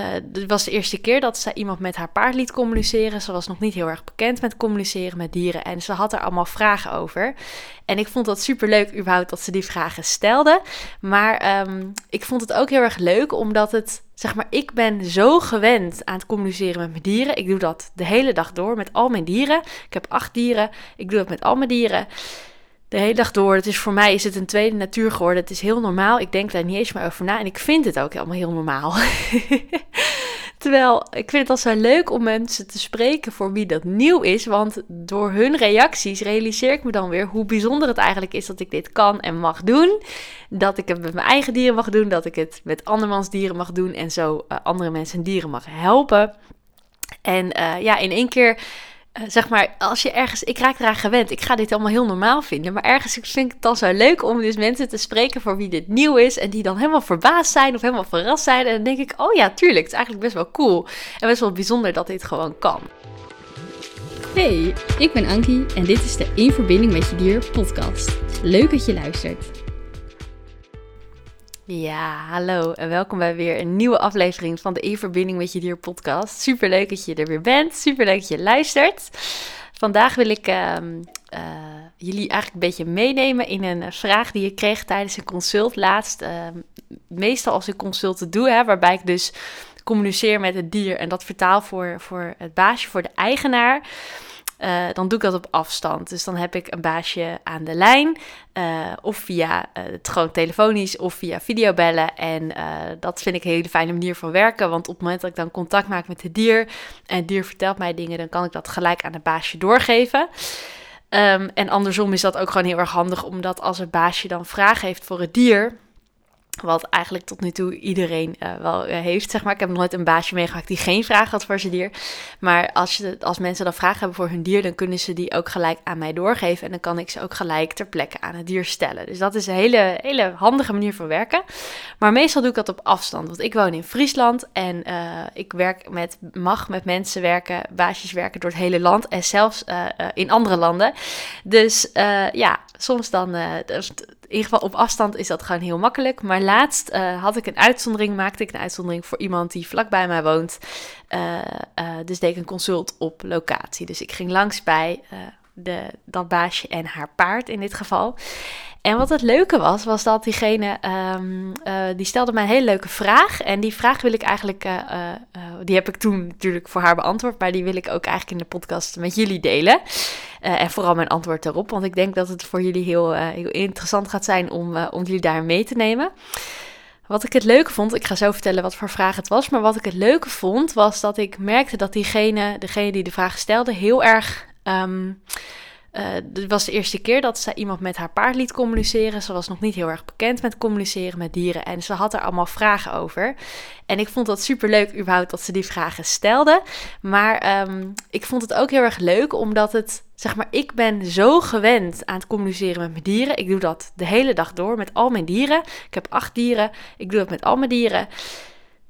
het was de eerste keer dat ze iemand met haar paard liet communiceren. Ze was nog niet heel erg bekend met communiceren met dieren en ze had er allemaal vragen over. En ik vond dat super leuk, überhaupt, dat ze die vragen stelde. Maar ehm, ik vond het ook heel erg leuk, omdat het, zeg maar, ik ben zo gewend aan het communiceren met mijn dieren. Ik doe dat de hele dag door met al mijn dieren. Ik heb acht dieren. Ik doe dat met al mijn dieren de hele dag door. Het is voor mij is het een tweede natuur geworden. Het is heel normaal. Ik denk daar niet eens meer over na. En ik vind het ook helemaal heel normaal. Terwijl ik vind het al zo leuk om mensen te spreken voor wie dat nieuw is. Want door hun reacties realiseer ik me dan weer hoe bijzonder het eigenlijk is dat ik dit kan en mag doen. Dat ik het met mijn eigen dieren mag doen. Dat ik het met andermans dieren mag doen. En zo uh, andere mensen en dieren mag helpen. En uh, ja, in één keer uh, zeg maar, als je ergens, ik raak eraan gewend, ik ga dit allemaal heel normaal vinden, maar ergens vind ik het dan zo leuk om dus mensen te spreken voor wie dit nieuw is en die dan helemaal verbaasd zijn of helemaal verrast zijn. En dan denk ik, oh ja, tuurlijk, het is eigenlijk best wel cool en best wel bijzonder dat dit gewoon kan. Hey, ik ben Ankie en dit is de In Verbinding met Je Dier podcast. Leuk dat je luistert. Ja, hallo en welkom bij weer een nieuwe aflevering van de In Verbinding met Je Dier podcast. Super leuk dat je er weer bent, super leuk dat je luistert. Vandaag wil ik uh, uh, jullie eigenlijk een beetje meenemen in een vraag die ik kreeg tijdens een consult laatst. Ehm, meestal als ik consulten doe, hè, waarbij ik dus communiceer met het dier en dat vertaal voor, voor het baasje, voor de eigenaar. Uh, dan doe ik dat op afstand. Dus dan heb ik een baasje aan de lijn, uh, of via uh, het gewoon telefonisch of via videobellen. En dat vind ik een hele fijne manier van werken, want op het moment dat ik dan contact maak met het dier en het dier vertelt mij dingen, dan kan ik dat gelijk aan het baasje doorgeven. Um, en andersom is dat ook gewoon heel erg handig, omdat als het baasje dan vragen heeft voor het dier, wat eigenlijk tot nu toe iedereen uh, wel uh, heeft, zeg maar. Ik heb nooit een baasje meegemaakt die geen vraag had voor zijn dier. Maar als, je, als mensen dan vragen hebben voor hun dier, dan kunnen ze die ook gelijk aan mij doorgeven. En dan kan ik ze ook gelijk ter plekke aan het dier stellen. Dus dat is een hele, hele handige manier van werken. Maar meestal doe ik dat op afstand. Want ik woon in Friesland en uh, ik werk met, mag met mensen werken, baasjes werken door het hele land. En zelfs in andere landen. Dus ja, soms dan ieder geval op afstand is dat gewoon heel makkelijk. Maar laatst uh, had ik een uitzondering, maakte ik een uitzondering voor iemand die vlakbij mij woont. Uh, uh, dus deed ik een consult op locatie. Dus ik ging langs bij de, dat baasje en haar paard in dit geval. En wat het leuke was, was dat diegene, um, uh, die stelde mij een hele leuke vraag. En die vraag wil ik eigenlijk, uh, uh, die heb ik toen natuurlijk voor haar beantwoord, maar die wil ik ook eigenlijk in de podcast met jullie delen. en vooral mijn antwoord erop, want ik denk dat het voor jullie heel, heel interessant gaat zijn om, om jullie daar mee te nemen. Wat ik het leuke vond, ik ga zo vertellen wat voor vraag het was, maar wat ik het leuke vond, was dat ik merkte dat diegene, degene die de vraag stelde, heel erg... Um, het was de eerste keer dat ze iemand met haar paard liet communiceren. Ze was nog niet heel erg bekend met communiceren met dieren. En ze had er allemaal vragen over. En ik vond dat super leuk, überhaupt, dat ze die vragen stelde. Maar um, ik vond het ook heel erg leuk, omdat het, zeg maar, ik ben zo gewend aan het communiceren met mijn dieren. Ik doe dat de hele dag door met al mijn dieren. Ik heb acht dieren. Ik doe dat met al mijn dieren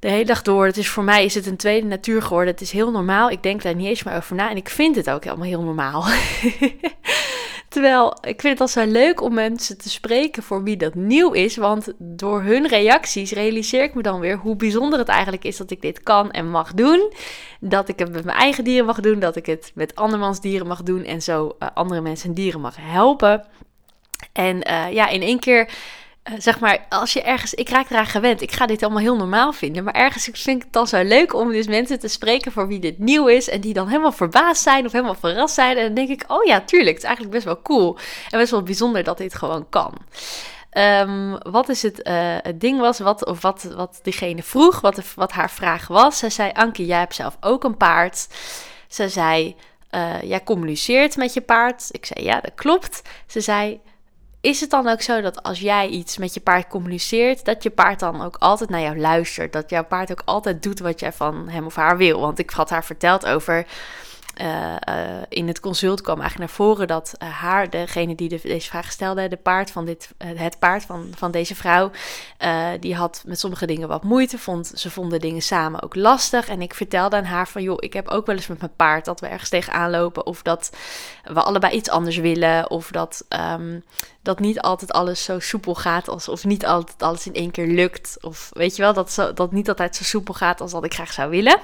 de hele dag door. Het is voor mij is het een tweede natuur geworden. Het is heel normaal. Ik denk daar niet eens meer over na. En ik vind het ook helemaal heel normaal. Terwijl ik vind het al zo leuk om mensen te spreken voor wie dat nieuw is. Want door hun reacties realiseer ik me dan weer hoe bijzonder het eigenlijk is dat ik dit kan en mag doen. Dat ik het met mijn eigen dieren mag doen. Dat ik het met andermans dieren mag doen. En zo uh, andere mensen en dieren mag helpen. En uh, ja, in één keer uh, zeg maar, als je ergens, ik raak eraan gewend, ik ga dit allemaal heel normaal vinden, maar ergens vind ik het dan zo leuk om dus mensen te spreken voor wie dit nieuw is en die dan helemaal verbaasd zijn of helemaal verrast zijn. En dan denk ik, oh ja, tuurlijk, het is eigenlijk best wel cool en best wel bijzonder dat dit gewoon kan. Um, wat is het, uh, het ding was, wat, of wat, wat diegene vroeg, wat, de, wat haar vraag was. Ze zei, Anke, jij hebt zelf ook een paard. Ze zei, uh, jij communiceert met je paard. Ik zei, ja, dat klopt. Ze zei, is het dan ook zo dat als jij iets met je paard communiceert, dat je paard dan ook altijd naar jou luistert? Dat jouw paard ook altijd doet wat jij van hem of haar wil? Want ik had haar verteld over in het consult kwam eigenlijk naar voren dat haar, degene die de, deze vraag stelde, de paard van dit, het paard van, van deze vrouw, die had met sommige dingen wat moeite. Vond, ze vonden dingen samen ook lastig. En ik vertelde aan haar van, joh, ik heb ook wel eens met mijn paard dat we ergens tegenaan lopen. Of dat we allebei iets anders willen. Of dat, ehm, dat niet altijd alles zo soepel gaat. Als, of niet altijd alles in één keer lukt. Of weet je wel, dat, dat niet altijd zo soepel gaat als dat ik graag zou willen.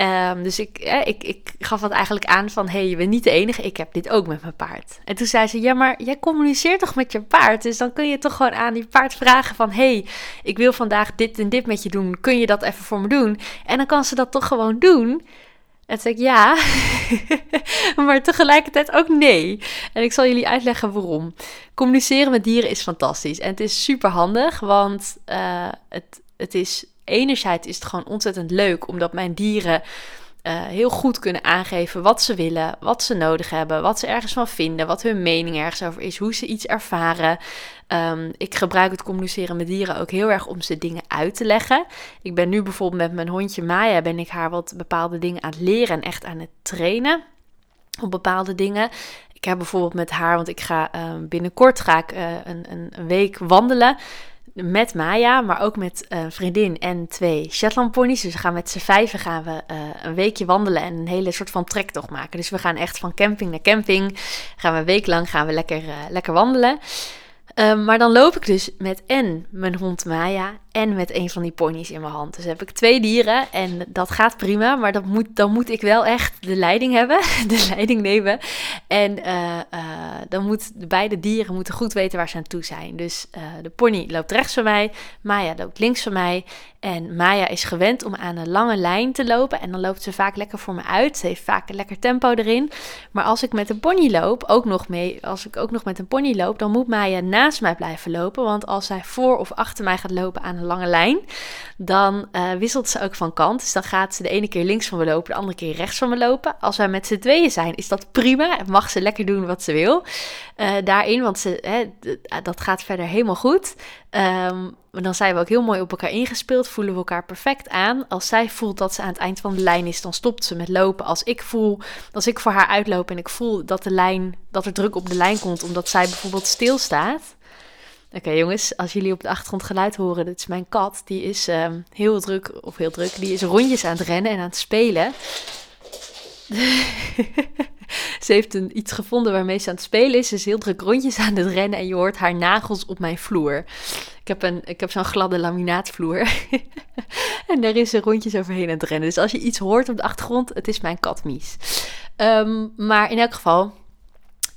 Um, dus ik, ik, ik gaf dat eigenlijk aan van, hey, je bent niet de enige, ik heb dit ook met mijn paard. En toen zei ze, ja, maar jij communiceert toch met je paard? Dus dan kun je toch gewoon aan die paard vragen van, hé, hey, ik wil vandaag dit en dit met je doen, kun je dat even voor me doen? En dan kan ze dat toch gewoon doen. En toen zei ik ja, maar tegelijkertijd ook nee. En ik zal jullie uitleggen waarom. Communiceren met dieren is fantastisch en het is super handig, want uh, het, het is enerzijds is het gewoon ontzettend leuk omdat mijn dieren uh, heel goed kunnen aangeven wat ze willen, wat ze nodig hebben, wat ze ergens van vinden, wat hun mening ergens over is, hoe ze iets ervaren. Um, ik gebruik het communiceren met dieren ook heel erg om ze dingen uit te leggen. Ik ben nu bijvoorbeeld met mijn hondje Maya, ben ik haar wat bepaalde dingen aan het leren en echt aan het trainen op bepaalde dingen. Ik heb bijvoorbeeld met haar, want ik ga um, binnenkort ga ik een, een, een week wandelen met Maya, maar ook met een vriendin en twee Shetland ponies. Dus we gaan met z'n vijven gaan we uh, een weekje wandelen en een hele soort van trektocht maken. Dus we gaan echt van camping naar camping. Gaan we een week lang gaan we lekker, uh, lekker wandelen. Um, maar dan loop ik dus met en mijn hond Maya en met een van die ponies in mijn hand. Dus heb ik twee dieren en dat gaat prima, maar dat moet, dan moet ik wel echt de leiding hebben, de leiding nemen. En uh, uh, dan moeten de beide dieren moeten goed weten waar ze aan toe zijn. Dus uh, de pony loopt rechts van mij, Maya loopt links van mij. En Maya is gewend om aan een lange lijn te lopen en dan loopt ze vaak lekker voor me uit. Ze heeft vaak een lekker tempo erin. Maar als ik met een pony loop, ook nog mee, als ik ook nog met een pony loop, dan moet Maya naast mij blijven lopen. Want als zij voor of achter mij gaat lopen aan lange lijn, dan uh, wisselt ze ook van kant. Dus dan gaat ze de ene keer links van me lopen, de andere keer rechts van me lopen. Als wij met z'n tweeën zijn, is dat prima. Mag ze lekker doen wat ze wil uh, daarin, want ze, hè, dat gaat verder helemaal goed. Um, dan zijn we ook heel mooi op elkaar ingespeeld, voelen we elkaar perfect aan. Als zij voelt dat ze aan het eind van de lijn is, dan stopt ze met lopen. Als ik voel, als ik voor haar uitloop en ik voel dat de lijn, dat er druk op de lijn komt, omdat zij bijvoorbeeld stilstaat, Oké jongens, als jullie op de achtergrond geluid horen, dit is mijn kat. Die is uh, heel druk, of heel druk, die is rondjes aan het rennen en aan het spelen. ze heeft een, iets gevonden waarmee ze aan het spelen is. Ze is heel druk rondjes aan het rennen en je hoort haar nagels op mijn vloer. Ik heb, een, ik heb zo'n gladde laminaatvloer. en daar is ze rondjes overheen aan het rennen. Dus als je iets hoort op de achtergrond, het is mijn kat Mies. Um, maar in elk geval,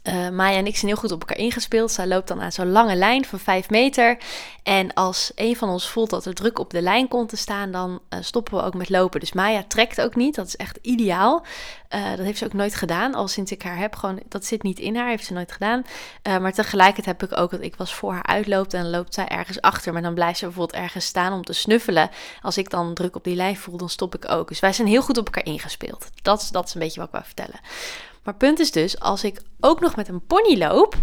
uh, Maya en ik zijn heel goed op elkaar ingespeeld. Zij loopt dan aan zo'n lange lijn van 5 meter. En als een van ons voelt dat er druk op de lijn komt te staan, dan uh, stoppen we ook met lopen. Dus Maya trekt ook niet. Dat is echt ideaal. Uh, dat heeft ze ook nooit gedaan. Al sinds ik haar heb, gewoon, dat zit niet in haar, heeft ze nooit gedaan. maar tegelijkertijd heb ik ook dat ik was voor haar uitloopt en dan loopt zij ergens achter. Maar dan blijft ze bijvoorbeeld ergens staan om te snuffelen. Als ik dan druk op die lijn voel, dan stop ik ook. Dus wij zijn heel goed op elkaar ingespeeld. Dat, dat is een beetje wat ik wou vertellen. Maar punt is dus, als ik ook nog met een pony loop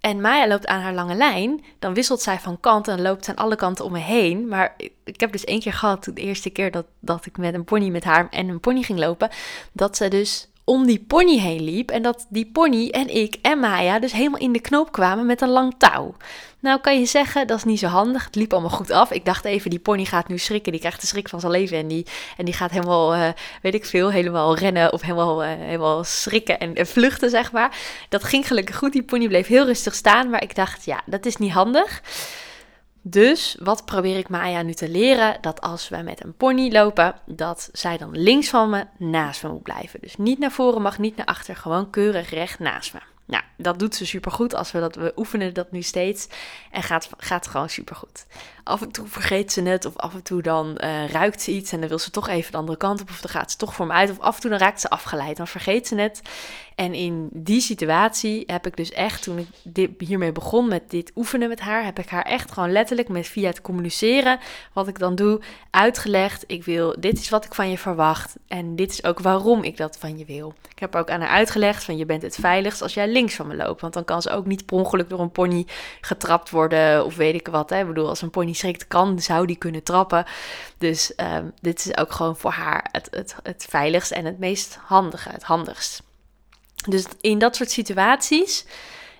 en Maya loopt aan haar lange lijn, dan wisselt zij van kant en loopt aan alle kanten om me heen. Maar ik heb dus één keer gehad, de eerste keer dat, dat ik met een pony met haar en een pony ging lopen, dat ze dus om die pony heen liep. En dat die pony en ik en Maya dus helemaal in de knoop kwamen met een lang touw. Nou kan je zeggen, dat is niet zo handig. Het liep allemaal goed af. Ik dacht even, die pony gaat nu schrikken. Die krijgt de schrik van zijn leven. En die, en die gaat helemaal, uh, weet ik veel, helemaal rennen of helemaal, uh, helemaal schrikken en, en vluchten, zeg maar. Dat ging gelukkig goed. Die pony bleef heel rustig staan. Maar ik dacht, ja, dat is niet handig. Dus wat probeer ik Maya nu te leren? Dat als we met een pony lopen, dat zij dan links van me naast me moet blijven. Dus niet naar voren mag, niet naar achter, gewoon keurig recht naast me. Nou, dat doet ze supergoed. Als we dat we oefenen dat nu steeds en gaat, gaat gewoon supergoed. Af en toe vergeet ze het of af en toe dan uh, ruikt ze iets en dan wil ze toch even de andere kant op of dan gaat ze toch voor me uit of af en toe dan raakt ze afgeleid. Dan vergeet ze het. En in die situatie heb ik dus echt, toen ik hiermee begon met dit oefenen met haar, heb ik haar echt gewoon letterlijk met via het communiceren, wat ik dan doe, uitgelegd. Ik wil, dit is wat ik van je verwacht en dit is ook waarom ik dat van je wil. Ik heb ook aan haar uitgelegd van je bent het veiligst als jij links van me loopt. Want dan kan ze ook niet per ongeluk door een pony getrapt worden of weet ik wat. Hè. Ik bedoel, als een pony schrikt kan, zou die kunnen trappen. Dus um, dit is ook gewoon voor haar het, het, het veiligst en het meest handige, het handigst. Dus in dat soort situaties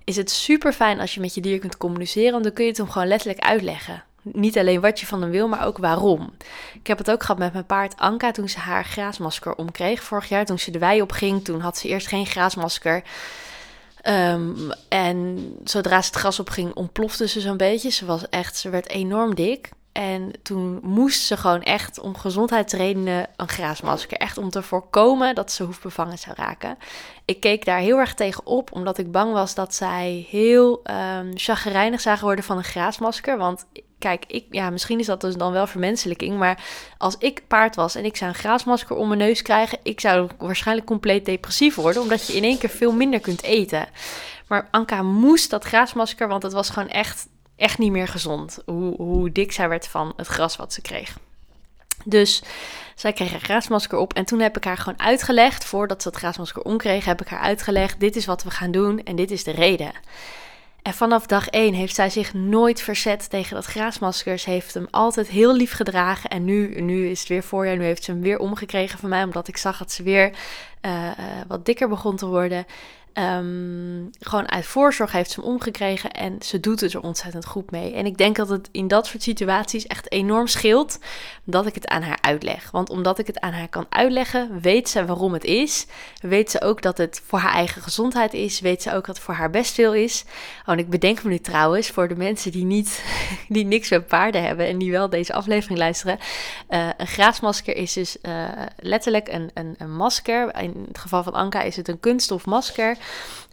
is het super fijn als je met je dier kunt communiceren, want dan kun je het hem gewoon letterlijk uitleggen. Niet alleen wat je van hem wil, maar ook waarom. Ik heb het ook gehad met mijn paard Anka toen ze haar graasmasker omkreeg. Vorig jaar toen ze de wei op ging, toen had ze eerst geen graasmasker. Um, en zodra ze het gras op ging, ontplofte ze zo'n beetje. Ze was echt, ze werd enorm dik. En toen moest ze gewoon echt om gezondheidsredenen een graasmasker. Echt om te voorkomen dat ze hoefbevangen zou raken. Ik keek daar heel erg tegen op, omdat ik bang was dat zij heel um, chagrijnig zagen worden van een graasmasker. Want kijk, ik, ja, misschien is dat dus dan wel vermenselijking. Maar als ik paard was en ik zou een graasmasker om mijn neus krijgen, ik zou waarschijnlijk compleet depressief worden, omdat je in één keer veel minder kunt eten. Maar Anka moest dat graasmasker, want het was gewoon echt echt niet meer gezond. Hoe, hoe dik zij werd van het gras wat ze kreeg. Dus zij kreeg een graasmasker op. En toen heb ik haar gewoon uitgelegd, voordat ze het graasmasker omkreeg, heb ik haar uitgelegd: dit is wat we gaan doen en dit is de reden. En vanaf dag 1 heeft zij zich nooit verzet tegen dat graasmasker. Ze heeft hem altijd heel lief gedragen. En nu, nu is het weer voorjaar. Nu heeft ze hem weer omgekregen van mij. Omdat ik zag dat ze weer uh, uh, wat dikker begon te worden. Um, gewoon uit voorzorg heeft ze hem omgekregen en ze doet het er ontzettend goed mee. En ik denk dat het in dat soort situaties echt enorm scheelt dat ik het aan haar uitleg. Want omdat ik het aan haar kan uitleggen, weet ze waarom het is. Weet ze ook dat het voor haar eigen gezondheid is. Weet ze ook dat het voor haar best veel is. Oh, en ik bedenk me nu trouwens, voor de mensen die, niet, die niks met paarden hebben en die wel deze aflevering luisteren. Uh, een graasmasker is dus uh, letterlijk een, een, een masker. In het geval van Anka is het een kunststof masker.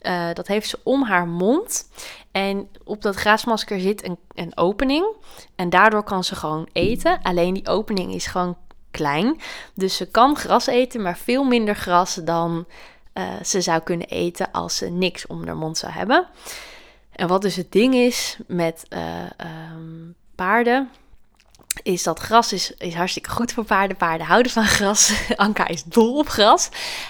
Uh, dat heeft ze om haar mond. En op dat graasmasker zit een, opening. En daardoor kan ze gewoon eten. Alleen die opening is gewoon klein. Dus ze kan gras eten, maar veel minder gras dan uh, ze zou kunnen eten als ze niks om haar mond zou hebben. En wat dus het ding is met uh, um, paarden is dat gras is, is hartstikke goed voor paarden. Paarden houden van gras. Anka is dol op gras.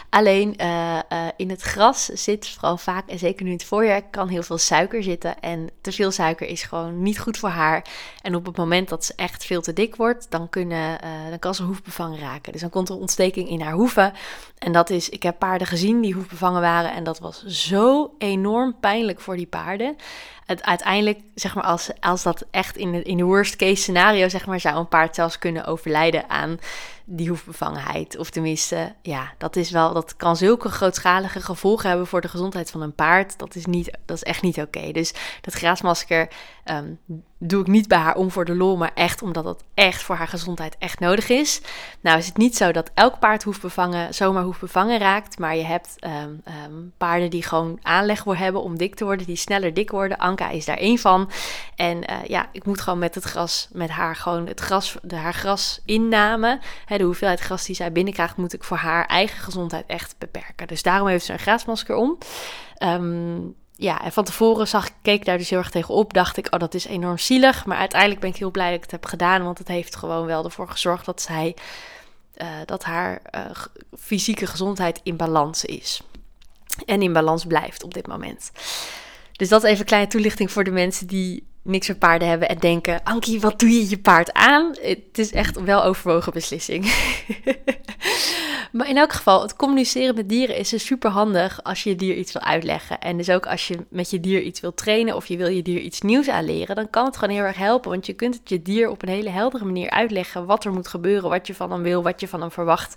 Alleen uh, uh, in het gras zit vooral vaak, en zeker nu in het voorjaar, kan heel veel suiker zitten. En te veel suiker is gewoon niet goed voor haar. En op het moment dat ze echt veel te dik wordt, dan, kunnen, uh, dan kan ze hoefbevangen raken. Dus dan komt er ontsteking in haar hoeven. En dat is, ik heb paarden gezien die hoefbevangen waren. En dat was zo enorm pijnlijk voor die paarden het uiteindelijk, zeg maar, als, als dat echt in in de worst case scenario, zeg maar, zou een paard zelfs kunnen overlijden aan die hoefbevangenheid. Of tenminste, ja, dat is wel, dat kan zulke grootschalige gevolgen hebben voor de gezondheid van een paard. Dat is, niet, dat is echt niet oké. Dus dat graasmasker um, doe ik niet bij haar om voor de lol, maar echt omdat het echt voor haar gezondheid echt nodig is. Nou is het niet zo dat elk paard hoefbevangen, zomaar hoefbevangen raakt, maar je hebt um, um, paarden die gewoon aanleg wil hebben om dik te worden, die sneller dik worden. Anka is daar één van. En uh, ja, ik moet gewoon met het gras, met haar gewoon het gras, de, haar gras inname de hoeveelheid gras die zij binnenkrijgt, moet ik voor haar eigen gezondheid echt beperken. Dus daarom heeft ze een graasmasker om. Um, ja, en van tevoren zag ik, keek daar dus heel erg tegenop. Dacht ik, oh, dat is enorm zielig. Maar uiteindelijk ben ik heel blij dat ik het heb gedaan. Want het heeft gewoon wel ervoor gezorgd dat zij, uh, dat haar uh, fysieke gezondheid in balans is. En in balans blijft op dit moment. Dus dat even een kleine toelichting voor de mensen die niks met paarden hebben en denken: Ankie, wat doe je je paard aan? Het is echt een overwogen beslissing. maar in elk geval, het communiceren met dieren is dus super handig als je je dier iets wil uitleggen. En dus ook als je met je dier iets wil trainen of je wil je dier iets nieuws aanleren, dan kan het gewoon heel erg helpen. Want je kunt het je dier op een hele heldere manier uitleggen wat er moet gebeuren, wat je van hem wil, wat je van hem verwacht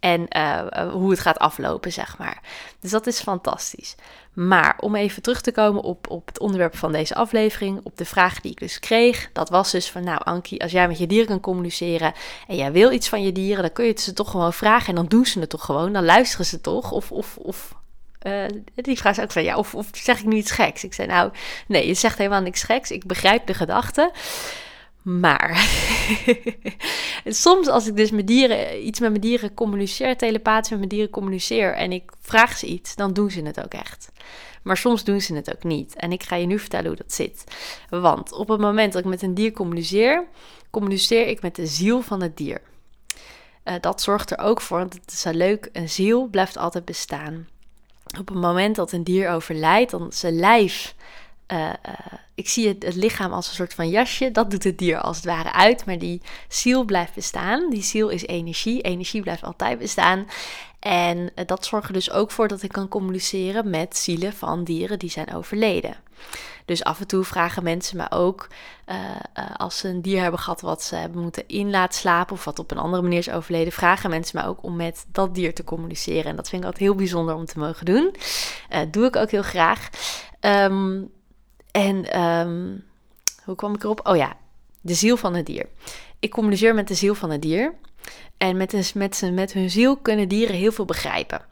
en uh, hoe het gaat aflopen, zeg maar. Dus dat is fantastisch. Maar om even terug te komen op, op het onderwerp van deze aflevering, op de vraag die ik dus kreeg, dat was dus van, nou Ankie, als jij met je dieren kan communiceren en jij wil iets van je dieren, dan kun je het ze toch gewoon vragen en dan doen ze het toch gewoon, dan luisteren ze toch, of, of, of uh, die vraag is ook van, ja, of, of zeg ik nu iets geks? Ik zei, nou, nee, je zegt helemaal niks geks, ik begrijp de gedachte. Maar soms als ik dus met dieren, iets met mijn dieren communiceer, telepathisch met mijn dieren communiceer en ik vraag ze iets, dan doen ze het ook echt. Maar soms doen ze het ook niet. En ik ga je nu vertellen hoe dat zit. Want op het moment dat ik met een dier communiceer, communiceer ik met de ziel van het dier. Uh, dat zorgt er ook voor, want het is zo leuk, een ziel blijft altijd bestaan. op het moment dat een dier overlijdt, dan zijn lijf. Uh, ik zie het, het, lichaam als een soort van jasje. Dat doet het dier als het ware uit. Maar die ziel blijft bestaan. Die ziel is energie. Energie blijft altijd bestaan. En dat zorgt er dus ook voor dat ik kan communiceren met zielen van dieren die zijn overleden. Dus af en toe vragen mensen me ook, als ze een dier hebben gehad wat ze hebben moeten in laten slapen of wat op een andere manier is overleden, vragen mensen me ook om met dat dier te communiceren. En dat vind ik altijd heel bijzonder om te mogen doen. Doe ik ook heel graag. Um, en um, hoe kwam ik erop? Oh ja, de ziel van het dier. Ik communiceer met de ziel van het dier. En met, met, met hun ziel kunnen dieren heel veel begrijpen.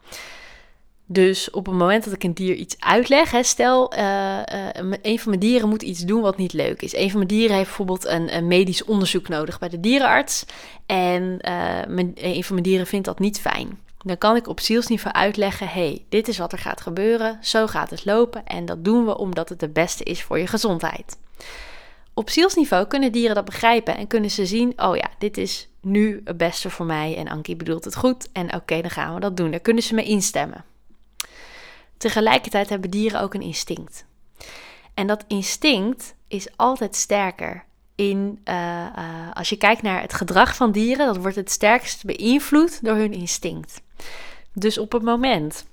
Dus op het moment dat ik een dier iets uitleg, hè, stel uh, uh, een van mijn dieren moet iets doen wat niet leuk is. Een van mijn dieren heeft bijvoorbeeld een, een medisch onderzoek nodig bij de dierenarts. En uh, mijn, een van mijn dieren vindt dat niet fijn. Dan kan ik op zielsniveau uitleggen: hey, dit is wat er gaat gebeuren, zo gaat het lopen en dat doen we omdat het het beste is voor je gezondheid. Op zielsniveau kunnen dieren dat begrijpen en kunnen ze zien: oh ja, dit is nu het beste voor mij en Ankie bedoelt het goed en oké, dan gaan we dat doen. Daar kunnen ze mee instemmen. Tegelijkertijd hebben dieren ook een instinct. En dat instinct is altijd sterker. In, uh, uh, als je kijkt naar het gedrag van dieren, dat wordt het sterkst beïnvloed door hun instinct. Dus op het moment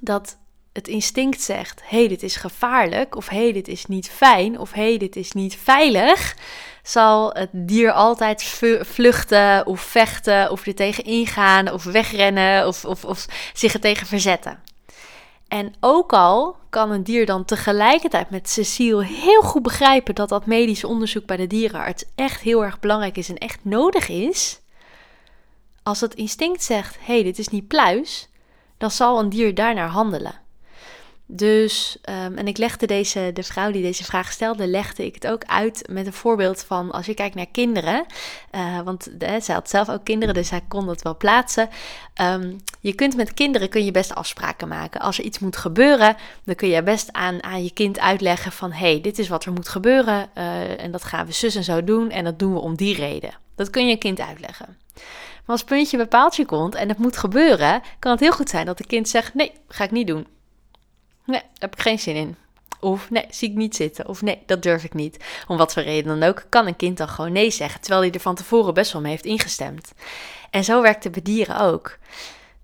dat het instinct zegt: hey, dit is gevaarlijk, of hey, dit is niet fijn, of hey, dit is niet veilig, zal het dier altijd vluchten of vechten, of er tegen ingaan, of wegrennen, of, of, of zich er tegen verzetten. En ook al kan een dier dan tegelijkertijd met Cecile heel goed begrijpen dat dat medisch onderzoek bij de dierenarts echt heel erg belangrijk is en echt nodig is. Als het instinct zegt: hé, hey, dit is niet pluis, dan zal een dier daarnaar handelen. Dus, um, en ik legde deze, de vrouw die deze vraag stelde, legde ik het ook uit met een voorbeeld van als je kijkt naar kinderen. Uh, want uh, zij had zelf ook kinderen, dus zij kon dat wel plaatsen. Um, je kunt met kinderen kun je best afspraken maken. Als er iets moet gebeuren, dan kun je best aan, aan je kind uitleggen van hé, hey, dit is wat er moet gebeuren. Uh, en dat gaan we zus en zo doen. En dat doen we om die reden. Dat kun je een kind uitleggen. Maar als puntje bij paaltje komt en het moet gebeuren, kan het heel goed zijn dat het kind zegt: nee, ga ik niet doen. Nee, daar heb ik geen zin in. Of nee, zie ik niet zitten. Of nee, dat durf ik niet. Om wat voor reden dan ook, kan een kind dan gewoon nee zeggen. Terwijl hij er van tevoren best wel mee heeft ingestemd. En zo werkt het bij dieren ook.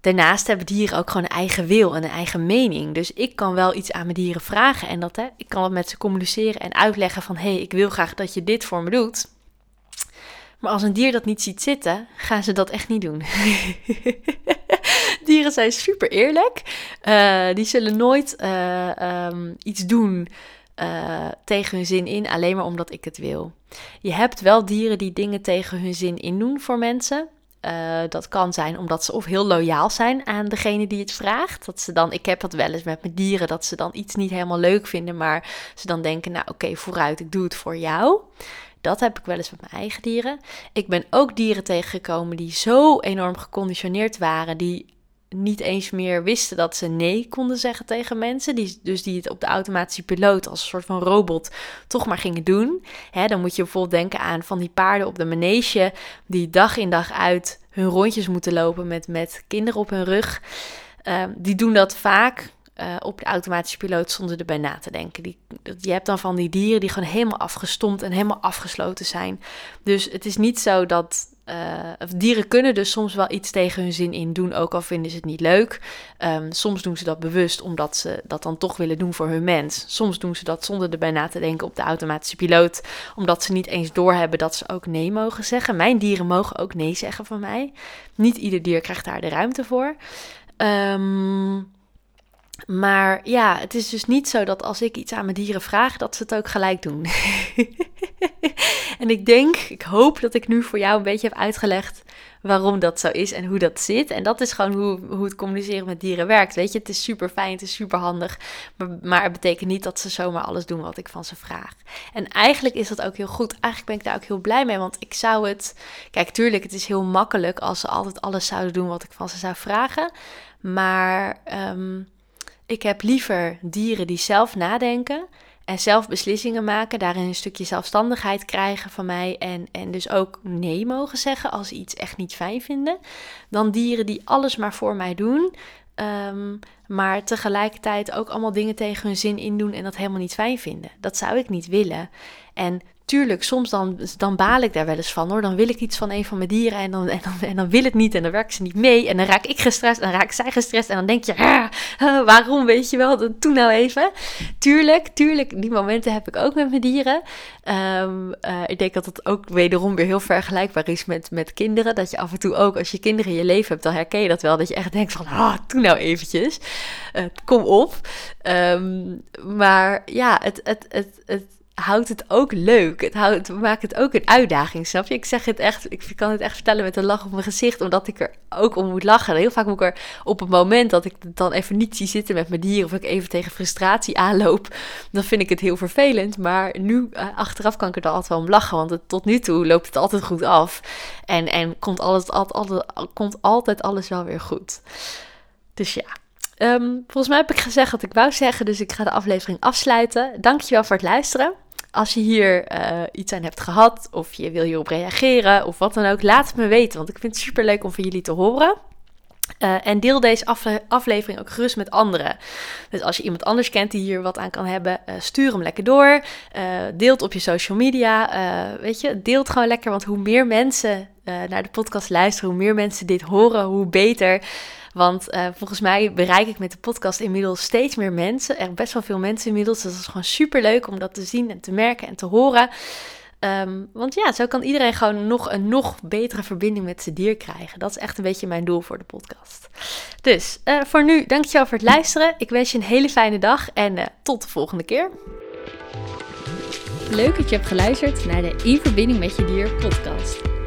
Daarnaast hebben dieren ook gewoon een eigen wil en een eigen mening. Dus ik kan wel iets aan mijn dieren vragen. En dat, hè, ik kan het met ze communiceren en uitleggen van... hé, hey, ik wil graag dat je dit voor me doet. Maar als een dier dat niet ziet zitten, gaan ze dat echt niet doen. Dieren zijn super eerlijk. Uh, die zullen nooit uh, um, iets doen uh, tegen hun zin in, alleen maar omdat ik het wil. Je hebt wel dieren die dingen tegen hun zin in doen voor mensen. Dat kan zijn omdat ze of heel loyaal zijn aan degene die het vraagt. Dat ze dan, ik heb dat wel eens met mijn dieren, dat ze dan iets niet helemaal leuk vinden, maar ze dan denken, nou oké, vooruit, ik doe het voor jou. Dat heb ik wel eens met mijn eigen dieren. Ik ben ook dieren tegengekomen die zo enorm geconditioneerd waren, die niet eens meer wisten dat ze nee konden zeggen tegen mensen. Die, dus die het op de automatische piloot als een soort van robot toch maar gingen doen. Hè, dan moet je bijvoorbeeld denken aan van die paarden op de manege die dag in dag uit hun rondjes moeten lopen met, met kinderen op hun rug. Uh, die doen dat vaak uh, op de automatische piloot zonder erbij na te denken. Die, je hebt dan van die dieren die gewoon helemaal afgestompt en helemaal afgesloten zijn. Dus het is niet zo dat. Uh, dieren kunnen dus soms wel iets tegen hun zin in doen, ook al vinden ze het niet leuk. Um, soms doen ze dat bewust omdat ze dat dan toch willen doen voor hun mens. Soms doen ze dat zonder erbij na te denken op de automatische piloot, omdat ze niet eens doorhebben dat ze ook nee mogen zeggen. Mijn dieren mogen ook nee zeggen van mij. Niet ieder dier krijgt daar de ruimte voor. Um, maar ja, het is dus niet zo dat als ik iets aan mijn dieren vraag, dat ze het ook gelijk doen. en ik denk, ik hoop dat ik nu voor jou een beetje heb uitgelegd waarom dat zo is en hoe dat zit. En dat is gewoon hoe, hoe het communiceren met dieren werkt. Weet je, het is super fijn, het is super handig. Maar, het betekent niet dat ze zomaar alles doen wat ik van ze vraag. En eigenlijk is dat ook heel goed. Eigenlijk ben ik daar ook heel blij mee. Want ik zou het. Kijk, tuurlijk, het is heel makkelijk als ze altijd alles zouden doen wat ik van ze zou vragen. Maar. Um, ik heb liever dieren die zelf nadenken en zelf beslissingen maken, daarin een stukje zelfstandigheid krijgen van mij en, en dus ook nee mogen zeggen als ze iets echt niet fijn vinden, dan dieren die alles maar voor mij doen, Ehm, maar tegelijkertijd ook allemaal dingen tegen hun zin indoen en dat helemaal niet fijn vinden. Dat zou ik niet willen. En tuurlijk, soms dan, dan baal ik daar wel eens van hoor. Dan wil ik iets van een van mijn dieren en dan, en dan, en dan wil het niet en dan werkt ze niet mee. En dan raak ik gestrest en dan raak zij gestrest en dan denk je, ah, ah, waarom weet je wel, doe nou even. Tuurlijk, tuurlijk, die momenten heb ik ook met mijn dieren. Ehm, eh, ik denk dat het ook wederom weer heel vergelijkbaar is met, met kinderen. Dat je af en toe ook, als je kinderen in je leven hebt, dan herken je dat wel. Dat je echt denkt van, ah, doe nou eventjes. Uh, kom op. Ehm, maar ja, het, het, het, het houdt het ook leuk. Het, houdt, maakt het ook een uitdaging, snap je? Ik zeg het echt, ik kan het echt vertellen met een lach op mijn gezicht, omdat ik er ook om moet lachen. Heel vaak moet ik er op het moment dat ik dan even niet zie zitten met mijn dier, of ik even tegen frustratie aanloop, dan vind ik het heel vervelend. Maar nu, eh, achteraf kan ik er altijd wel om lachen, want tot nu toe loopt het altijd goed af. En, en komt, alles, altijd, altijd, komt altijd alles wel weer goed. Dus ja, ehm, volgens mij heb ik gezegd wat ik wou zeggen, dus ik ga de aflevering afsluiten. Dankjewel voor het luisteren. Als je hier uh, iets aan hebt gehad of je wil hierop reageren of wat dan ook, laat het me weten, want ik vind het super leuk om van jullie te horen. Uh, en deel deze aflevering ook gerust met anderen. Dus als je iemand anders kent die hier wat aan kan hebben, uh, stuur hem lekker door. deel het op je social media. weet je, deel het gewoon lekker. Want hoe meer mensen naar de podcast luisteren, hoe meer mensen dit horen, hoe beter. Want uh, volgens mij bereik ik met de podcast inmiddels steeds meer mensen. Er best wel veel mensen inmiddels. Dus dat is gewoon super leuk om dat te zien en te merken en te horen. Um, want ja, zo kan iedereen gewoon nog een nog betere verbinding met zijn dier krijgen. Dat is echt een beetje mijn doel voor de podcast. Dus uh, voor nu, dankjewel voor het luisteren. Ik wens je een hele fijne dag en uh, tot de volgende keer. Leuk dat je hebt geluisterd naar de In Verbinding met Je Dier podcast.